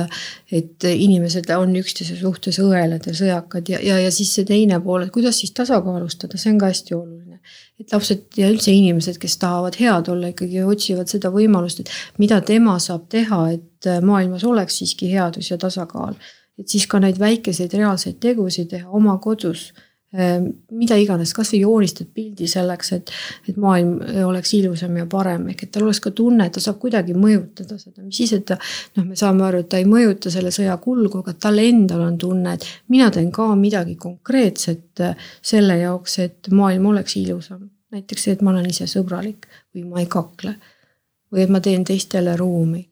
et inimesed on üksteise suhtes õelad ja sõjakad ja, ja, ja siis see teine pool, et kuidas siis tasakaalustada, see on ka hästi oluline. et lapsed ja üldse inimesed, kes tahavad head olla, ikkagi otsivad seda võimalust, et mida tema saab teha, et maailmas oleks siiski headus ja tasakaal et siis ka neid väikeseid reaalseid tegusid teha oma kodus Ehm, mida iganes, kasvõi joonistad pildi selleks, et, et maailm oleks ilusam ja parem, ehk et tal oleks ka tunne, et ta saab kuidagi mõjutada seda, mis siis, et ta. noh, me saame aru, et ta ei mõjuta selle sõja kulgu, aga tal endal on tunne, et mina teen ka midagi konkreetset äh, selle jaoks, et maailm oleks ilusam. näiteks see, et ma olen ise sõbralik või ma ei kakle. või et ma teen teistele ruumi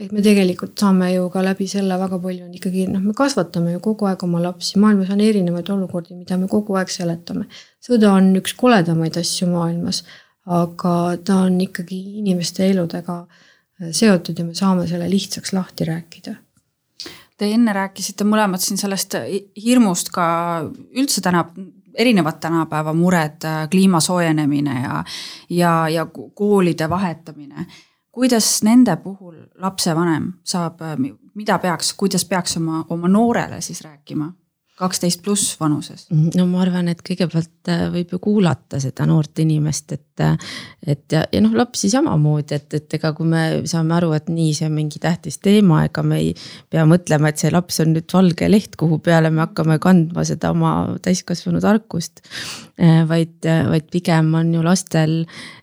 et me tegelikult saame ju ka läbi selle väga palju on ikkagi noh, me kasvatame ju kogu aeg oma lapsi, maailmas on erinevaid olukordi, mida me kogu aeg seletame. sõda on üks koledamaid asju maailmas, aga ta on ikkagi inimeste eludega äh, seotud ja me saame selle lihtsaks lahti rääkida. Te enne rääkisite mõlemad siin sellest hirmust ka üldse täna, erinevad tänapäeva mured, äh, kliima soojenemine ja, ja, ja koolide vahetamine kuidas nende puhul lapsevanem saab, mida peaks, kuidas peaks oma, oma noorele siis rääkima? kaksteist pluss vanuses? no ma arvan, et kõigepealt äh, võib ju kuulata seda noort inimest, et, äh, et ja, ja noh, lapsi samamoodi, et, et ega kui me saame aru, et nii, see on mingi tähtis teema, ega me ei pea mõtlema, et see laps on nüüd valge leht, kuhu peale me hakkame kandma seda oma täiskasvanu tarkust. Vaid, vaid pigem on ju lastel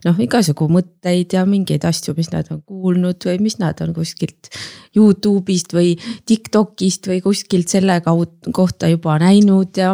noh, igasugu mõtteid ja mingeid asju, mis nad on kuulnud või mis nad on kuskilt Youtube'ist või Tiktokist või kuskilt selle kaudu kohta juba näinud ja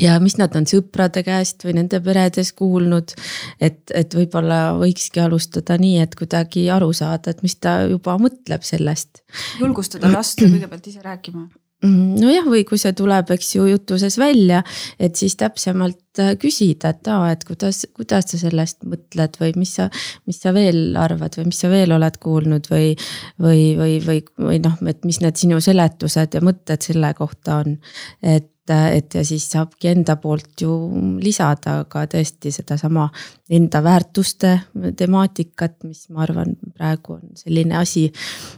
ja mis nad on sõprade käest või nende peredes kuulnud. et, et võib-olla võikski alustada nii, et kuidagi aru saada, et mis ta juba mõtleb sellest. julgustada last kõigepealt ise rääkima Mm, nojah, või kui see tuleb, eks ju, jutuses välja, et siis täpsemalt äh, küsida, et aa, et kuidas, kuidas sa sellest mõtled või mis sa, mis sa veel arvad või mis sa veel oled kuulnud või. või, või, või, või noh, et mis need sinu seletused ja mõtted selle kohta on, et et ja siis saabki enda poolt ju lisada ka tõesti sedasama enda väärtuste temaatikat, mis ma arvan, praegu on selline asi.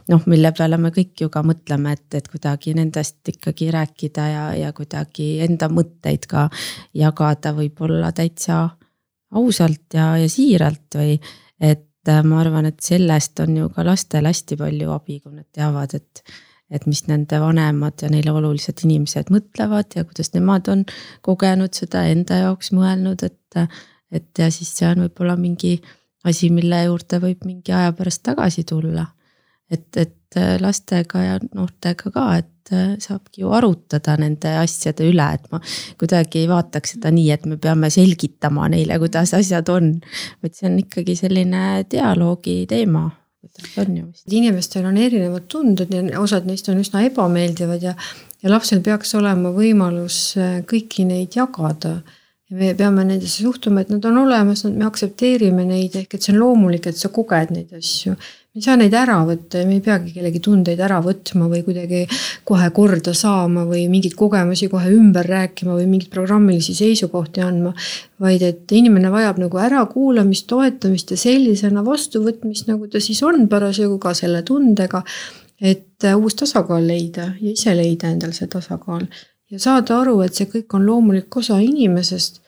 noh, mille peale me kõik ju ka mõtleme, et, et kuidagi nendest ikkagi rääkida ja, ja kuidagi enda mõtteid ka jagada, võib-olla täitsa ausalt ja, ja siiralt või et ma arvan, et sellest on ju ka lastel hästi palju abi, kui nad teavad, et et mis nende vanemad ja neile olulised inimesed mõtlevad ja kuidas nemad on kogenud seda enda jaoks mõelnud, et. et ja siis see on võib-olla mingi asi, mille juurde võib mingi aja pärast tagasi tulla. et, et lastega ja noortega ka, et saabki ju arutada nende asjade üle, et ma kuidagi ei vaataks seda nii, et me peame selgitama neile, kuidas asjad on. vaid see on ikkagi selline dialoogi teema on ju vist. inimestel on erinevad tunded ja osad neist on üsna ebameeldivad ja, ja lapsel peaks olema võimalus äh, kõiki neid jagada. ja me peame nendesse suhtuma, et nad on olemas, me aktsepteerime neid, ehk et see on loomulik, et sa koged neid asju ei saa neid ära võtta ja me ei peagi kellegi tundeid ära võtma või kuidagi kohe korda saama või mingeid kogemusi kohe ümber rääkima või mingeid programmilisi seisukohti andma. vaid et inimene vajab nagu ärakuulamist, toetamist ja sellisena vastuvõtmist, nagu ta siis on parasjagu ka selle tundega. et uus tasakaal leida ja ise leida endal see tasakaal ja saada aru, et see kõik on loomulik osa inimesest.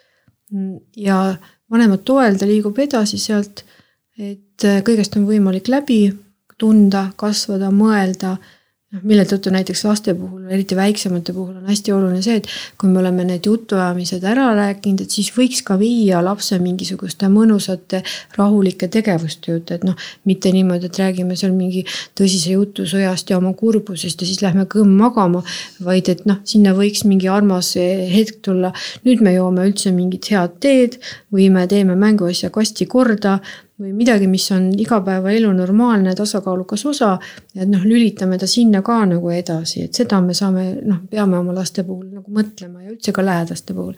ja vanemate toel ta liigub edasi sealt et äh, kõigest on võimalik läbi tunda, kasvada, mõelda noh, mille tõttu näiteks laste puhul, eriti väiksemate puhul on hästi oluline see, et kui me oleme need jutuajamised ära rääkinud, et siis võiks ka viia lapse mingisuguste mõnusate rahulike tegevuste juurde, et noh. mitte niimoodi, et räägime seal mingi tõsise jutu sõjast ja oma kurbusest ja siis lähme kõmm magama. vaid et noh, sinna võiks mingi armas hetk tulla. nüüd me joome üldse mingit head teed või me teeme mänguasja kasti korda või midagi, mis on igapäevaelu normaalne tasakaalukas osa. et noh, lülitame ta sinna ka nagu edasi, et seda me saame, noh, peame oma laste puhul nagu mõtlema ja üldse ka lähedaste puhul.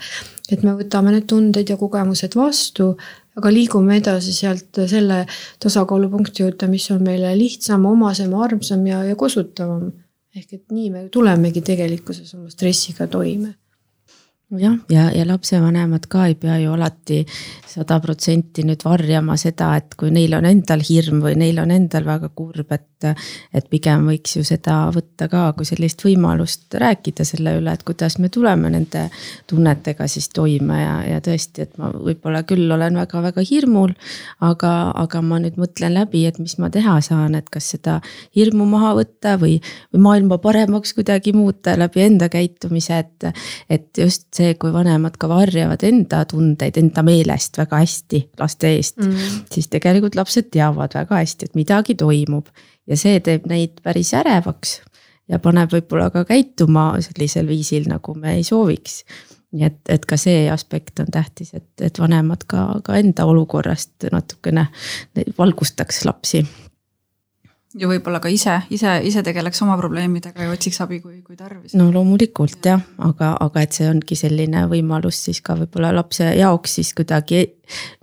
et me võtame need tunded ja kogemused vastu, aga liigume edasi sealt selle tasakaalupunkti juurde, mis on meile lihtsam, omasem, armsam ja, ja kosutavam. ehk et nii me tulemegi tegelikkuses oma stressiga toime jah, ja, ja lapsevanemad ka ei pea ju alati sada protsenti nüüd varjama seda, et kui neil on endal hirm või neil on endal väga kurb, et, et pigem võiks ju seda võtta ka kui sellist võimalust rääkida selle üle, et kuidas me tuleme nende tunnetega siis toime ja, ja tõesti, et ma võib-olla küll olen väga-väga hirmul. aga, aga ma nüüd mõtlen läbi, et mis ma teha saan, et kas seda hirmu maha võtta või, või maailma paremaks kuidagi muuta läbi enda käitumise, et. et just see, kui vanemad ka varjavad enda tundeid enda meelest väga hästi laste eest mm, siis tegelikult lapsed teavad väga hästi, et midagi toimub. Ja see teeb neid päris ärevaks ja paneb võib-olla ka käituma sellisel viisil, nagu me ei sooviks. nii et, et ka see aspekt on tähtis, et, et vanemad ka, ka enda olukorrast natukene valgustaks lapsi ja võib-olla ka ise, ise, ise tegeleks oma probleemidega ja otsiks abi, kui, kui tarvis. no loomulikult jah, aga, aga et see ongi selline võimalus siis ka võib-olla lapse jaoks siis kuidagi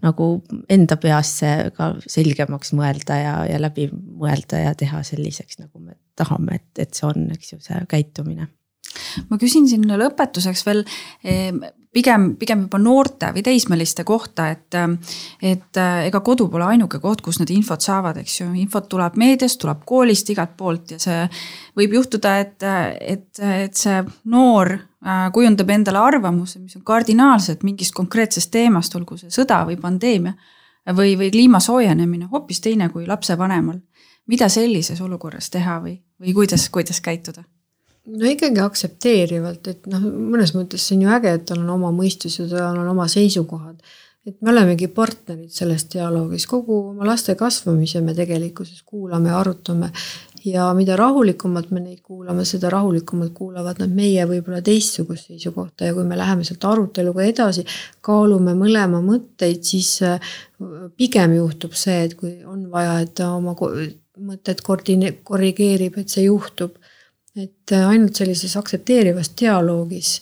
nagu enda peas see ka selgemaks mõelda ja, ja läbi mõelda ja teha selliseks, nagu me tahame, et, et see on, eks ju, see käitumine ma küsin siin lõpetuseks veel pigem, pigem juba noorte või teismeliste kohta, et, et ega kodu pole ainuke koht, kus nad infot saavad, eks ju, infot tuleb meediast, tuleb koolist, igalt poolt ja see võib juhtuda, et, et, et see noor äh, kujundab endale arvamuse, mis on kardinaalselt mingist konkreetsest teemast, olgu see sõda või pandeemia või, või kliima soojenemine, hoopis teine kui lapsevanemal. mida sellises olukorras teha või, või kuidas, kuidas käituda? No ikkagi aktsepteerivalt, et noh, mõnes mõttes see on ju äge, et tal on oma mõistus ja tal on oma seisukohad. et me olemegi partnerid selles dialoogis, kogu oma laste kasvamise me tegelikkuses kuulame ja arutame. ja mida rahulikumalt me neid kuulame, seda rahulikumalt kuulavad nad meie võib-olla teistsugust seisukohta ja kui me läheme sealt aruteluga edasi, kaalume mõlema mõtteid, siis äh, pigem juhtub see, et kui on vaja, et ta oma mõtted koordine-, korrigeerib, et see juhtub et äh, ainult sellises aktsepteerivas dialoogis.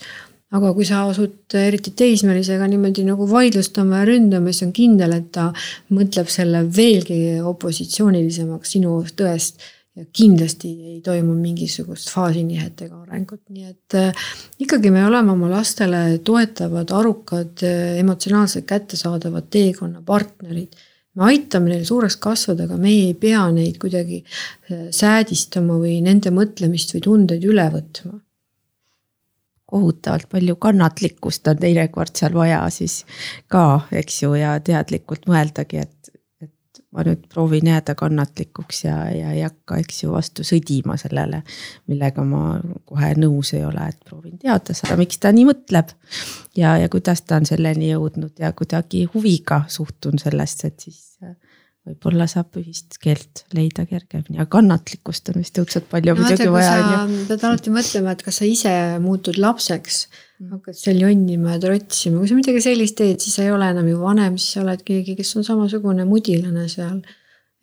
aga kui sa asud eriti teismelisega niimoodi nagu vaidlustama ja ründama, siis on kindel, et ta mõtleb selle veelgi opositsioonilisemaks sinu tõest. Ja kindlasti ei toimu mingisugust faasinihet ega arengut, nii et äh, ikkagi me oleme oma lastele toetavad, arukad, äh, emotsionaalselt kättesaadavad teekonna partnerid me aitame neil suureks kasvada, aga meie ei pea neid kuidagi äh, säädistama või nende mõtlemist või tundeid üle võtma. kohutavalt palju kannatlikkust on teinekord seal vaja siis ka, eks ju, ja teadlikult mõeldagi, et ma nüüd proovin jääda kannatlikuks ja, ja ei hakka, eks ju, vastu sõdima sellele, millega ma kohe nõus ei ole, et proovin teada saada, miks ta nii mõtleb. ja, ja kuidas ta on selleni jõudnud ja kuidagi huviga suhtun sellesse, et siis võib-olla saab ühist keelt leida kergemini, aga kannatlikkust on vist õudselt palju no, muidugi vaja. sa pead alati mõtlema, et kas sa ise muutud lapseks Mm. hakkad seal jonnima ja trotsima, kui sa midagi sellist teed, siis sa ei ole enam ju vanem, siis sa oled keegi, kes on samasugune mudilane seal.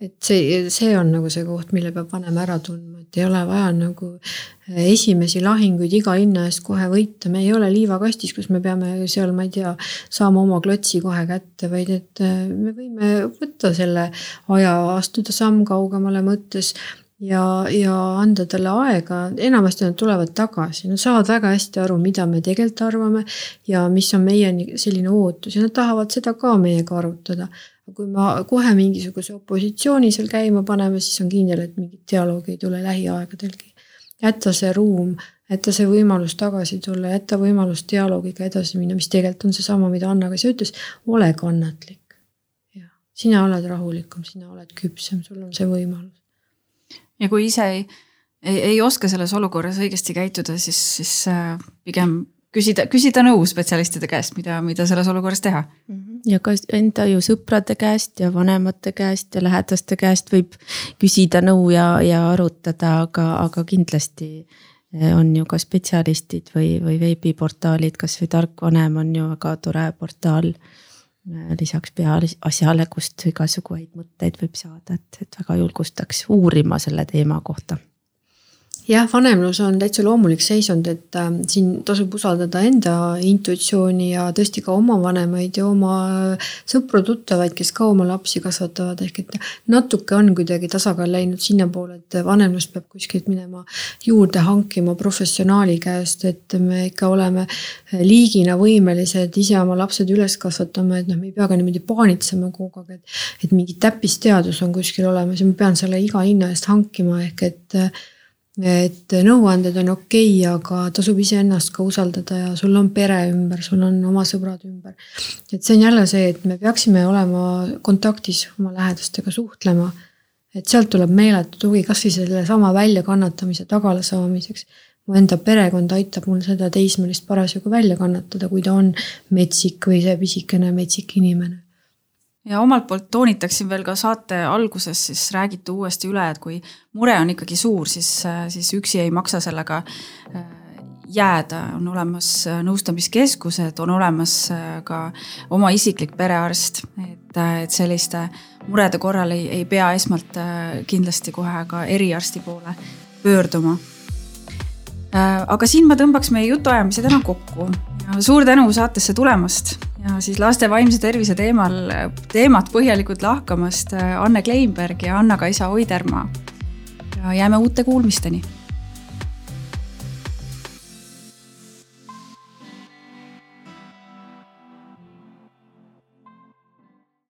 Et see, see on nagu see koht, mille peab vanem ära tundma, et ei ole vaja nagu eh, esimesi lahinguid iga hinna eest kohe võita, me ei ole liivakastis, kus me peame seal, ma ei tea, saama oma klotsi kohe kätte, vaid et eh, me võime võtta selle aja, astuda samm kaugemale, mõttes ja, ja anda talle aega, enamasti nad tulevad tagasi, nad saavad väga hästi aru, mida me tegelikult arvame ja mis on meie selline ootus ja nad tahavad seda ka meiega arutada. Kui me kohe mingisuguse opositsiooni seal käima paneme, siis on kindel, et mingit dialoogi ei tule lähiaegadelgi. jätta see ruum, jätta see võimalus tagasi tulla, jätta võimalus dialoogiga edasi minna, mis tegelikult on seesama, mida Anna ka ise ütles, ole kannatlik. sina oled rahulikum, sina oled küpsem, sul on see võimalus ja kui ise ei, ei, ei oska selles olukorras õigesti käituda, siis, siis äh, pigem küsida, küsida nõu spetsialistide käest, mida, mida selles olukorras teha. Mhm. ja ka enda ju sõprade käest ja vanemate käest ja lähedaste käest võib küsida nõu ja, ja arutada, aga, aga kindlasti äh, on ju ka spetsialistid või, või veebiportaalid, kasvõi Tark vanem on ju väga tore portaal Äh, lisaks peaasjale, kust igasugu häid mõtteid võib saada, et, et väga julgustaks uurima selle teema kohta. Jah, vanemlus on täitsa loomulik seisund, et äh, siin tasub usaldada enda intuitsiooni ja tõesti ka oma vanemaid ja oma sõpru-tuttavaid, kes ka oma lapsi kasvatavad, ehk et natuke on kuidagi tasakaal läinud sinnapoole, et vanemlust peab kuskilt minema juurde hankima professionaali käest, et me ikka oleme liigina võimelised ise oma lapsed üles kasvatama, et noh, me ei pea ka niimoodi paanitsema kogu aeg, et. et mingi täppisteadus on kuskil olemas ja ma pean selle iga hinna eest hankima, ehk et et nõuanded on okei okay,, aga tasub iseennast ka usaldada ja sul on pere ümber, sul on oma sõbrad ümber. et see on jälle see, et me peaksime olema kontaktis oma lähedastega, suhtlema. et sealt tuleb meeletu tugi, kasvõi sellesama väljakannatamise tagala saamiseks. mu enda perekond aitab mul seda teismelist parasjagu välja kannatada, kui ta on metsik või see pisikene metsik inimene ja omalt poolt toonitaksin veel ka saate alguses siis räägite uuesti üle, et kui mure on ikkagi suur, siis, siis üksi ei maksa sellega äh, jääda, on olemas äh, nõustamiskeskused, on olemas äh, ka oma isiklik perearst, et, et selliste murede korral ei, ei pea esmalt kindlasti kohe ka eriarsti poole pöörduma. Aga siin ma tõmbaks meie jutuajamise täna kokku. Suur tänu saatesse tulemast. Ja siis laste vaimse tervise teemal, teemat põhjalikult lahkamast äh, Anne Kleinberg ja Anna-Kaisa Oidermaa. ja jääme uute kuulmisteni